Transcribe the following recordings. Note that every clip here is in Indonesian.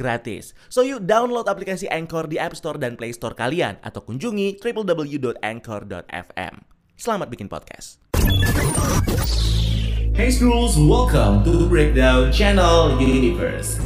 gratis. So you download aplikasi Anchor di App Store dan Play Store kalian atau kunjungi www.anchor.fm. Selamat bikin podcast. Hey Schools, welcome to the Breakdown Channel Universe.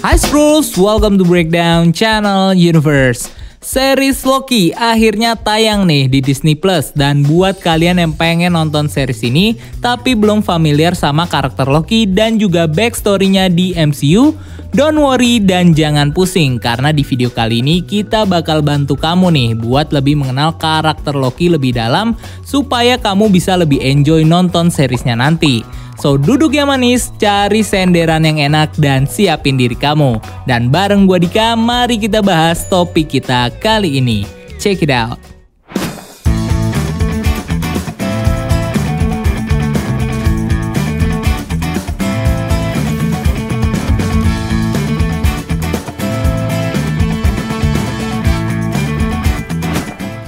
Hi Spruce, welcome to Breakdown Channel Universe. Series Loki akhirnya tayang nih di Disney Plus dan buat kalian yang pengen nonton series ini tapi belum familiar sama karakter Loki dan juga backstory-nya di MCU, don't worry dan jangan pusing karena di video kali ini kita bakal bantu kamu nih buat lebih mengenal karakter Loki lebih dalam supaya kamu bisa lebih enjoy nonton seriesnya nanti. So duduk yang manis, cari senderan yang enak dan siapin diri kamu. Dan bareng gue Dika, mari kita bahas topik kita kali ini. Check it out.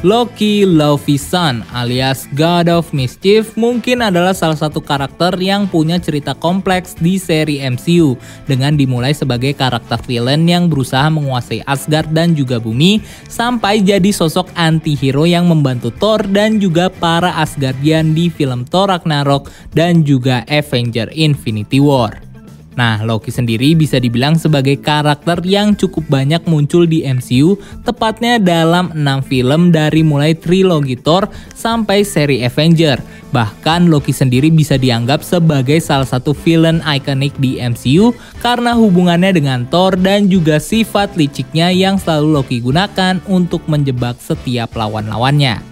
Loki Son alias God of Mischief mungkin adalah salah satu karakter yang punya cerita kompleks di seri MCU dengan dimulai sebagai karakter villain yang berusaha menguasai Asgard dan juga bumi sampai jadi sosok anti-hero yang membantu Thor dan juga para Asgardian di film Thor Ragnarok dan juga Avenger Infinity War. Nah, Loki sendiri bisa dibilang sebagai karakter yang cukup banyak muncul di MCU, tepatnya dalam 6 film dari mulai trilogi Thor sampai seri Avenger. Bahkan Loki sendiri bisa dianggap sebagai salah satu villain ikonik di MCU karena hubungannya dengan Thor dan juga sifat liciknya yang selalu Loki gunakan untuk menjebak setiap lawan-lawannya.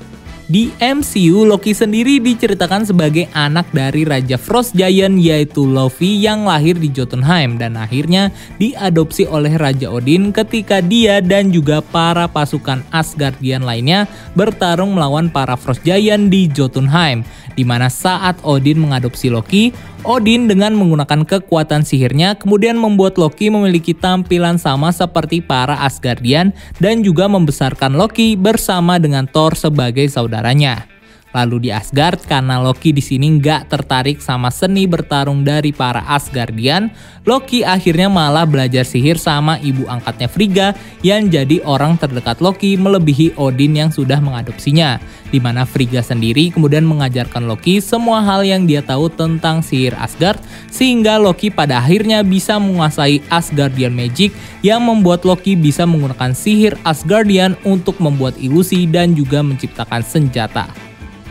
Di MCU, Loki sendiri diceritakan sebagai anak dari Raja Frost Giant yaitu Luffy yang lahir di Jotunheim dan akhirnya diadopsi oleh Raja Odin ketika dia dan juga para pasukan Asgardian lainnya bertarung melawan para Frost Giant di Jotunheim di mana saat Odin mengadopsi Loki, Odin dengan menggunakan kekuatan sihirnya kemudian membuat Loki memiliki tampilan sama seperti para Asgardian dan juga membesarkan Loki bersama dengan Thor sebagai saudaranya. Lalu di Asgard karena Loki di sini nggak tertarik sama seni bertarung dari para Asgardian, Loki akhirnya malah belajar sihir sama ibu angkatnya Frigga yang jadi orang terdekat Loki melebihi Odin yang sudah mengadopsinya. Di mana Frigga sendiri kemudian mengajarkan Loki semua hal yang dia tahu tentang sihir Asgard sehingga Loki pada akhirnya bisa menguasai Asgardian Magic yang membuat Loki bisa menggunakan sihir Asgardian untuk membuat ilusi dan juga menciptakan senjata.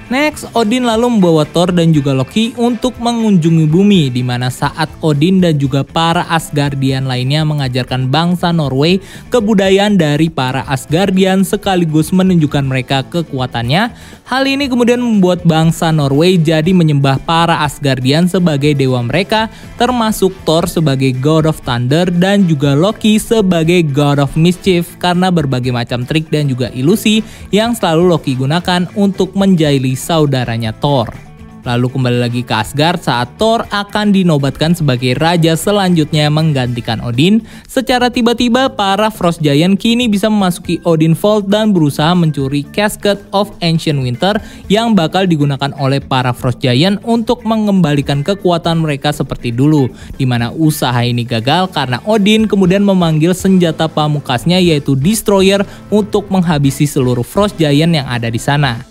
Next, Odin lalu membawa Thor dan juga Loki untuk mengunjungi bumi di mana saat Odin dan juga para Asgardian lainnya mengajarkan bangsa Norway kebudayaan dari para Asgardian sekaligus menunjukkan mereka kekuatannya. Hal ini kemudian membuat bangsa Norway jadi menyembah para Asgardian sebagai dewa mereka termasuk Thor sebagai God of Thunder dan juga Loki sebagai God of Mischief karena berbagai macam trik dan juga ilusi yang selalu Loki gunakan untuk menjahili saudaranya Thor. Lalu kembali lagi ke Asgard saat Thor akan dinobatkan sebagai raja selanjutnya menggantikan Odin. Secara tiba-tiba para Frost Giant kini bisa memasuki Odin Vault dan berusaha mencuri Casket of Ancient Winter yang bakal digunakan oleh para Frost Giant untuk mengembalikan kekuatan mereka seperti dulu. Di mana usaha ini gagal karena Odin kemudian memanggil senjata pamukasnya yaitu Destroyer untuk menghabisi seluruh Frost Giant yang ada di sana.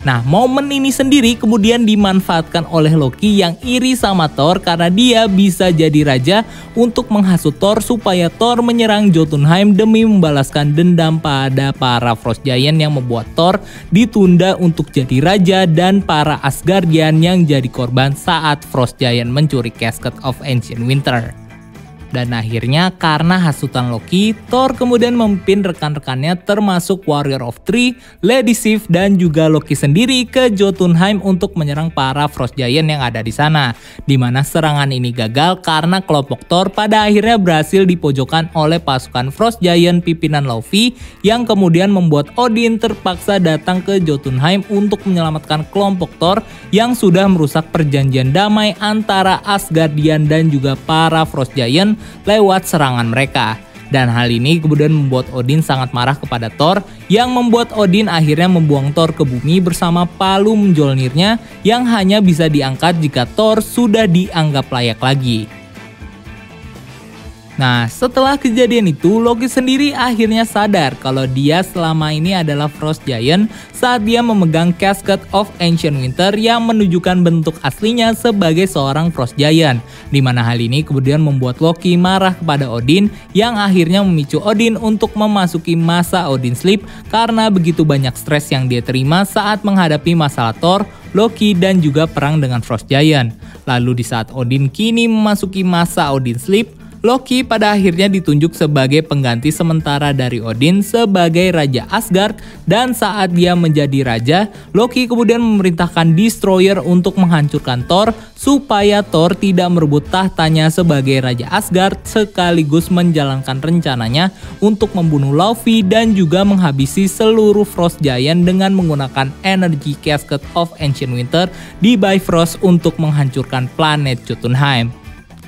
Nah, momen ini sendiri kemudian dimanfaatkan oleh Loki yang iri sama Thor karena dia bisa jadi raja untuk menghasut Thor supaya Thor menyerang Jotunheim demi membalaskan dendam pada para Frost Giant yang membuat Thor ditunda untuk jadi raja dan para Asgardian yang jadi korban saat Frost Giant mencuri Casket of Ancient Winter. Dan akhirnya karena hasutan Loki, Thor kemudian memimpin rekan-rekannya termasuk Warrior of Three, Lady Sif, dan juga Loki sendiri ke Jotunheim untuk menyerang para Frost Giant yang ada di sana. Di mana serangan ini gagal karena kelompok Thor pada akhirnya berhasil dipojokkan oleh pasukan Frost Giant pimpinan Luffy yang kemudian membuat Odin terpaksa datang ke Jotunheim untuk menyelamatkan kelompok Thor yang sudah merusak perjanjian damai antara Asgardian dan juga para Frost Giant lewat serangan mereka. Dan hal ini kemudian membuat Odin sangat marah kepada Thor yang membuat Odin akhirnya membuang Thor ke bumi bersama palu menjolnirnya yang hanya bisa diangkat jika Thor sudah dianggap layak lagi. Nah, setelah kejadian itu, Loki sendiri akhirnya sadar kalau dia selama ini adalah Frost Giant saat dia memegang Casket of Ancient Winter yang menunjukkan bentuk aslinya sebagai seorang Frost Giant. Di mana hal ini kemudian membuat Loki marah kepada Odin yang akhirnya memicu Odin untuk memasuki masa Odin Sleep karena begitu banyak stres yang dia terima saat menghadapi masalah Thor, Loki, dan juga perang dengan Frost Giant. Lalu di saat Odin kini memasuki masa Odin Sleep, Loki pada akhirnya ditunjuk sebagai pengganti sementara dari Odin sebagai Raja Asgard dan saat dia menjadi raja, Loki kemudian memerintahkan Destroyer untuk menghancurkan Thor supaya Thor tidak merebut tahtanya sebagai Raja Asgard sekaligus menjalankan rencananya untuk membunuh Luffy dan juga menghabisi seluruh Frost Giant dengan menggunakan Energy Casket of Ancient Winter di Bifrost untuk menghancurkan planet Jotunheim.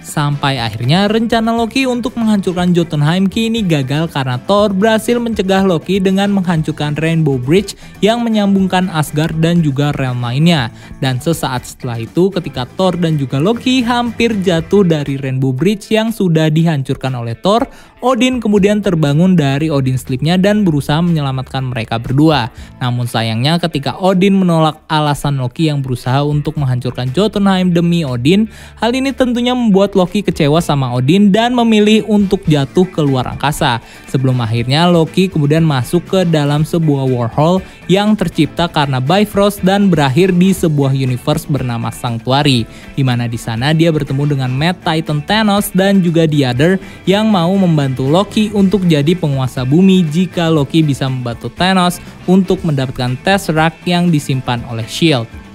Sampai akhirnya rencana Loki untuk menghancurkan Jotunheim kini gagal karena Thor berhasil mencegah Loki dengan menghancurkan Rainbow Bridge yang menyambungkan Asgard dan juga realm lainnya. Dan sesaat setelah itu ketika Thor dan juga Loki hampir jatuh dari Rainbow Bridge yang sudah dihancurkan oleh Thor, Odin kemudian terbangun dari Odin Sleepnya dan berusaha menyelamatkan mereka berdua. Namun sayangnya ketika Odin menolak alasan Loki yang berusaha untuk menghancurkan Jotunheim demi Odin, hal ini tentunya membuat Loki kecewa sama Odin dan memilih untuk jatuh ke luar angkasa. Sebelum akhirnya Loki kemudian masuk ke dalam sebuah warhol yang tercipta karena Bifrost dan berakhir di sebuah universe bernama Sanctuary. Di mana di sana dia bertemu dengan Mad Titan Thanos dan juga The Other yang mau membantu Loki untuk jadi penguasa bumi jika Loki bisa membantu Thanos untuk mendapatkan Tesseract yang disimpan oleh S.H.I.E.L.D.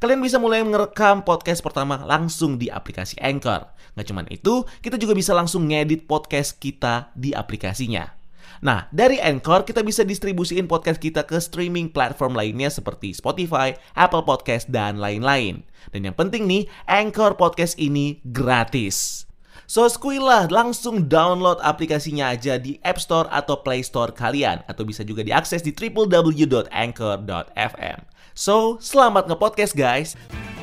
Kalian bisa mulai merekam podcast pertama langsung di aplikasi Anchor. Nggak cuman itu, kita juga bisa langsung ngedit podcast kita di aplikasinya. Nah, dari Anchor kita bisa distribusiin podcast kita ke streaming platform lainnya seperti Spotify, Apple Podcast, dan lain-lain. Dan yang penting nih, Anchor Podcast ini gratis. So, skuilah langsung download aplikasinya aja di App Store atau Play Store kalian atau bisa juga diakses di www.anchor.fm. So, selamat nge-podcast guys.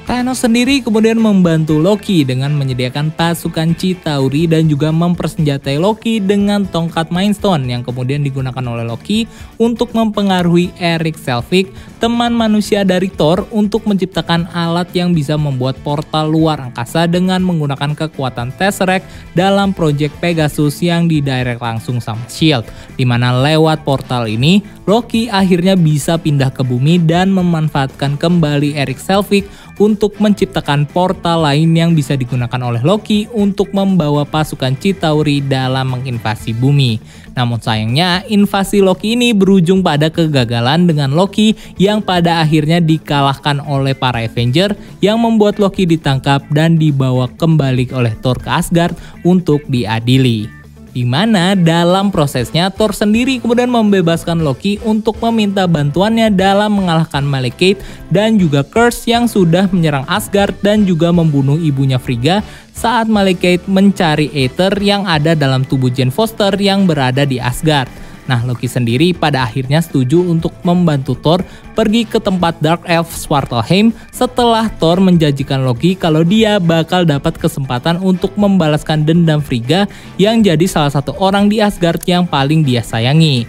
Thanos sendiri kemudian membantu Loki dengan menyediakan pasukan Chitauri dan juga mempersenjatai Loki dengan tongkat Mindstone yang kemudian digunakan oleh Loki untuk mempengaruhi Eric Selvig, teman manusia dari Thor untuk menciptakan alat yang bisa membuat portal luar angkasa dengan menggunakan kekuatan Tesseract dalam proyek Pegasus yang didirect langsung sama S.H.I.E.L.D. Di mana lewat portal ini, Loki akhirnya bisa pindah ke bumi dan memanfaatkan kembali Eric Selvig untuk menciptakan portal lain yang bisa digunakan oleh Loki untuk membawa pasukan Chitauri dalam menginvasi bumi. Namun sayangnya, invasi Loki ini berujung pada kegagalan dengan Loki yang pada akhirnya dikalahkan oleh para Avenger yang membuat Loki ditangkap dan dibawa kembali oleh Thor ke Asgard untuk diadili di mana dalam prosesnya Thor sendiri kemudian membebaskan Loki untuk meminta bantuannya dalam mengalahkan Malekith dan juga Curse yang sudah menyerang Asgard dan juga membunuh ibunya Frigga saat Malekith mencari Aether yang ada dalam tubuh Jane Foster yang berada di Asgard. Nah, Loki sendiri pada akhirnya setuju untuk membantu Thor pergi ke tempat Dark Elf Svartalheim setelah Thor menjanjikan Loki kalau dia bakal dapat kesempatan untuk membalaskan dendam Frigga yang jadi salah satu orang di Asgard yang paling dia sayangi.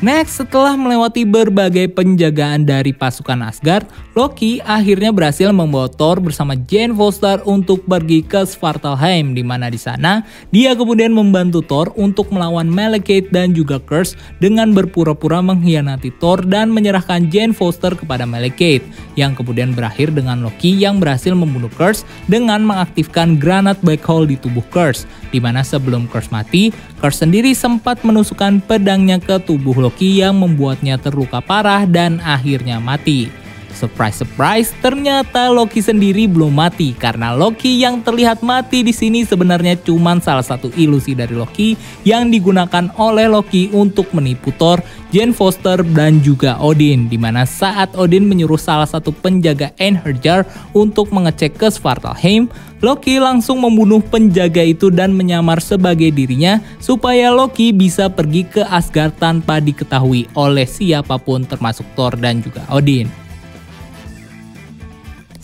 Next, setelah melewati berbagai penjagaan dari pasukan Asgard, Loki akhirnya berhasil membawa Thor bersama Jane Foster untuk pergi ke Svartalheim di mana di sana dia kemudian membantu Thor untuk melawan Malekith dan juga Curse dengan berpura-pura mengkhianati Thor dan menyerahkan Jane Foster kepada Malekith yang kemudian berakhir dengan Loki yang berhasil membunuh Curse dengan mengaktifkan granat black hole di tubuh Curse di mana sebelum Curse mati, Curse sendiri sempat menusukkan pedangnya ke tubuh Loki yang membuatnya terluka parah dan akhirnya mati. Surprise surprise, ternyata Loki sendiri belum mati karena Loki yang terlihat mati di sini sebenarnya cuma salah satu ilusi dari Loki yang digunakan oleh Loki untuk menipu Thor, Jane Foster dan juga Odin di mana saat Odin menyuruh salah satu penjaga Einherjar untuk mengecek ke Svartalheim, Loki langsung membunuh penjaga itu dan menyamar sebagai dirinya supaya Loki bisa pergi ke Asgard tanpa diketahui oleh siapa pun termasuk Thor dan juga Odin.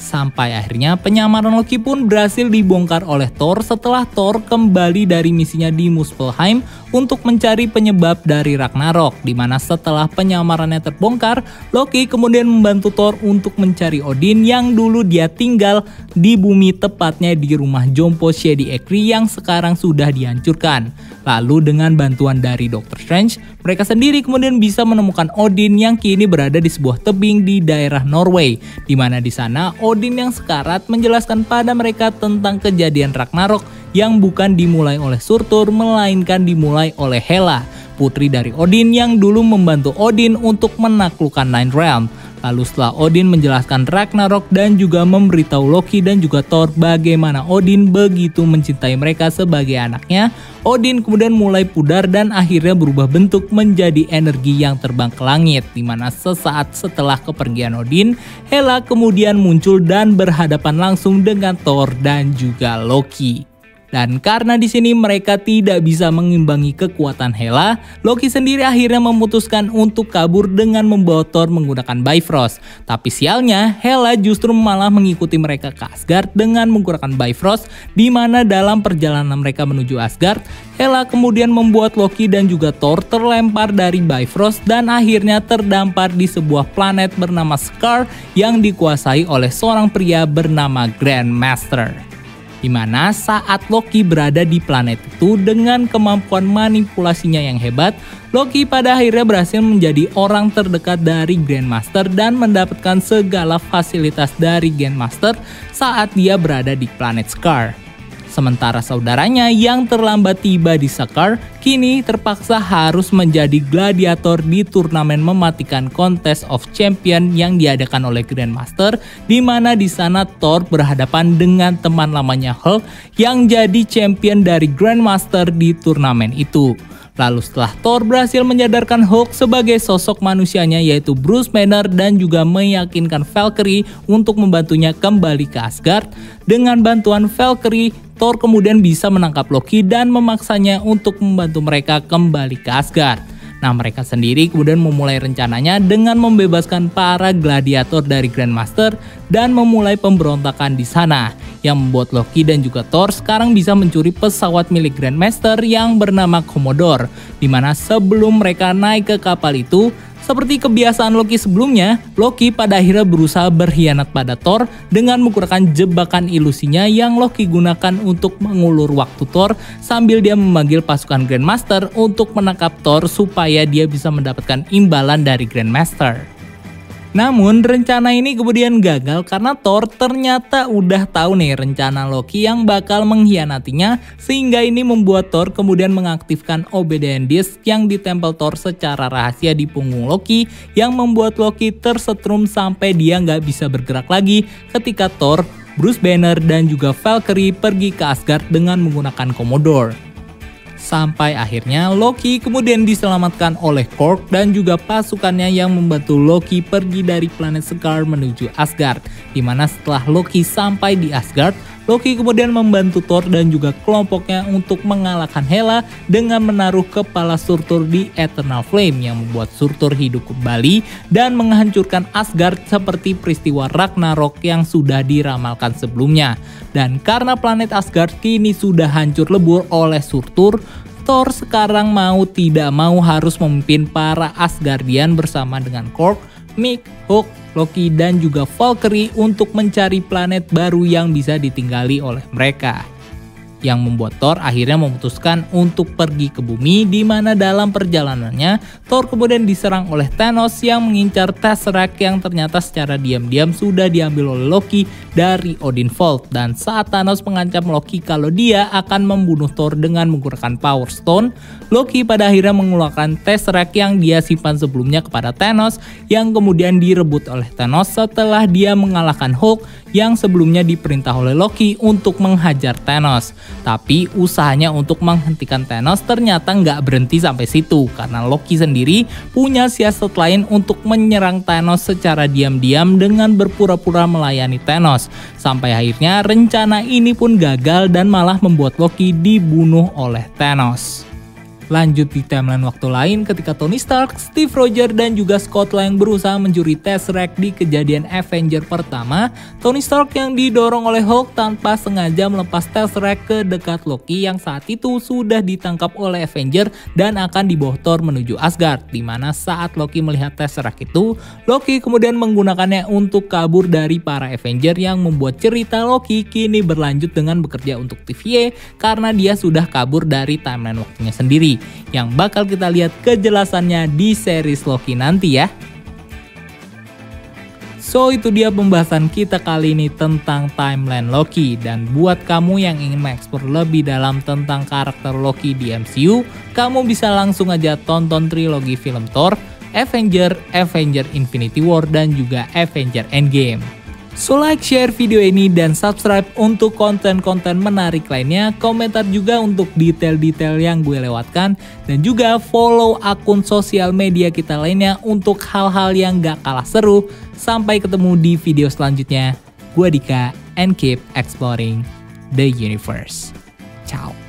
Sampai akhirnya penyamaran Loki pun berhasil dibongkar oleh Thor setelah Thor kembali dari misinya di Muspelheim untuk mencari penyebab dari Ragnarok di mana setelah penyamarannya terbongkar, Loki kemudian membantu Thor untuk mencari Odin yang dulu dia tinggal di bumi tepatnya di rumah Jompo Shady Ekri yang sekarang sudah dihancurkan. Lalu dengan bantuan dari Doctor Strange, mereka sendiri kemudian bisa menemukan Odin yang kini berada di sebuah tebing di daerah Norway, di mana di sana Odin yang sekarat menjelaskan pada mereka tentang kejadian Ragnarok yang bukan dimulai oleh Surtur melainkan dimulai oleh Hela, putri dari Odin yang dulu membantu Odin untuk menaklukkan Nine Realm. Lalu setelah Odin menjelaskan Ragnarok dan juga memberitahu Loki dan juga Thor bagaimana Odin begitu mencintai mereka sebagai anaknya, Odin kemudian mulai pudar dan akhirnya berubah bentuk menjadi energi yang terbang ke langit di mana sesaat setelah kepergian Odin, Hela kemudian muncul dan berhadapan langsung dengan Thor dan juga Loki. Dan karena di sini mereka tidak bisa mengimbangi kekuatan Hela, Loki sendiri akhirnya memutuskan untuk kabur dengan membawa Thor menggunakan Bifrost. Tapi sialnya, Hela justru malah mengikuti mereka ke Asgard dengan menggunakan Bifrost, di mana dalam perjalanan mereka menuju Asgard, Hela kemudian membuat Loki dan juga Thor terlempar dari Bifrost dan akhirnya terdampar di sebuah planet bernama Scar yang dikuasai oleh seorang pria bernama Grandmaster di mana saat Loki berada di planet itu dengan kemampuan manipulasinya yang hebat, Loki pada akhirnya berhasil menjadi orang terdekat dari Grandmaster dan mendapatkan segala fasilitas dari Grandmaster saat dia berada di planet Scar. Sementara saudaranya yang terlambat tiba di Sakar, kini terpaksa harus menjadi gladiator di turnamen mematikan Contest of Champion yang diadakan oleh Grandmaster, di mana di sana Thor berhadapan dengan teman lamanya Hulk yang jadi champion dari Grandmaster di turnamen itu. Lalu setelah Thor berhasil menyadarkan Hulk sebagai sosok manusianya yaitu Bruce Banner dan juga meyakinkan Valkyrie untuk membantunya kembali ke Asgard, dengan bantuan Valkyrie, Thor kemudian bisa menangkap Loki dan memaksanya untuk membantu mereka kembali ke Asgard. Nah mereka sendiri kemudian memulai rencananya dengan membebaskan para gladiator dari Grandmaster dan memulai pemberontakan di sana yang membuat Loki dan juga Thor sekarang bisa mencuri pesawat milik Grandmaster yang bernama Commodore di mana sebelum mereka naik ke kapal itu seperti kebiasaan Loki sebelumnya, Loki pada akhirnya berusaha berkhianat pada Thor dengan menggunakan jebakan ilusinya yang Loki gunakan untuk mengulur waktu Thor sambil dia memanggil pasukan Grandmaster untuk menangkap Thor supaya dia bisa mendapatkan imbalan dari Grandmaster. Namun rencana ini kemudian gagal karena Thor ternyata udah tahu nih rencana Loki yang bakal mengkhianatinya sehingga ini membuat Thor kemudian mengaktifkan Obsidian Disc yang ditempel Thor secara rahasia di punggung Loki yang membuat Loki tersetrum sampai dia nggak bisa bergerak lagi ketika Thor, Bruce Banner dan juga Valkyrie pergi ke Asgard dengan menggunakan Commodore. Sampai akhirnya Loki kemudian diselamatkan oleh Korg dan juga pasukannya yang membantu Loki pergi dari planet Scar menuju Asgard. Di mana setelah Loki sampai di Asgard, Loki kemudian membantu Thor dan juga kelompoknya untuk mengalahkan Hela dengan menaruh kepala Surtur di Eternal Flame yang membuat Surtur hidup kembali dan menghancurkan Asgard seperti peristiwa Ragnarok yang sudah diramalkan sebelumnya. Dan karena planet Asgard kini sudah hancur lebur oleh Surtur, Thor sekarang mau tidak mau harus memimpin para Asgardian bersama dengan Korg, Mick, Hulk, Loki, dan juga Valkyrie untuk mencari planet baru yang bisa ditinggali oleh mereka yang membuat Thor akhirnya memutuskan untuk pergi ke bumi di mana dalam perjalanannya Thor kemudian diserang oleh Thanos yang mengincar Tesseract yang ternyata secara diam-diam sudah diambil oleh Loki dari Odin Vault dan saat Thanos mengancam Loki kalau dia akan membunuh Thor dengan menggunakan Power Stone, Loki pada akhirnya mengeluarkan Tesseract yang dia simpan sebelumnya kepada Thanos yang kemudian direbut oleh Thanos setelah dia mengalahkan Hulk yang sebelumnya diperintah oleh Loki untuk menghajar Thanos. Tapi usahanya untuk menghentikan Thanos ternyata nggak berhenti sampai situ karena Loki sendiri punya siasat lain untuk menyerang Thanos secara diam-diam dengan berpura-pura melayani Thanos. Sampai akhirnya rencana ini pun gagal dan malah membuat Loki dibunuh oleh Thanos. Lanjut di timeline waktu lain ketika Tony Stark, Steve Rogers, dan juga Scott Lang berusaha mencuri Tesseract di kejadian Avenger pertama, Tony Stark yang didorong oleh Hulk tanpa sengaja melepas Tesseract ke dekat Loki yang saat itu sudah ditangkap oleh Avenger dan akan dibawa menuju Asgard. Di mana saat Loki melihat Tesseract itu, Loki kemudian menggunakannya untuk kabur dari para Avenger yang membuat cerita Loki kini berlanjut dengan bekerja untuk TVA karena dia sudah kabur dari timeline waktunya sendiri yang bakal kita lihat kejelasannya di series Loki nanti ya. So itu dia pembahasan kita kali ini tentang timeline Loki dan buat kamu yang ingin mengeksplor lebih dalam tentang karakter Loki di MCU, kamu bisa langsung aja tonton trilogi film Thor, Avenger, Avenger Infinity War dan juga Avenger Endgame. So like, share video ini dan subscribe untuk konten-konten menarik lainnya. Komentar juga untuk detail-detail yang gue lewatkan. Dan juga follow akun sosial media kita lainnya untuk hal-hal yang gak kalah seru. Sampai ketemu di video selanjutnya. Gue Dika and keep exploring the universe. Ciao.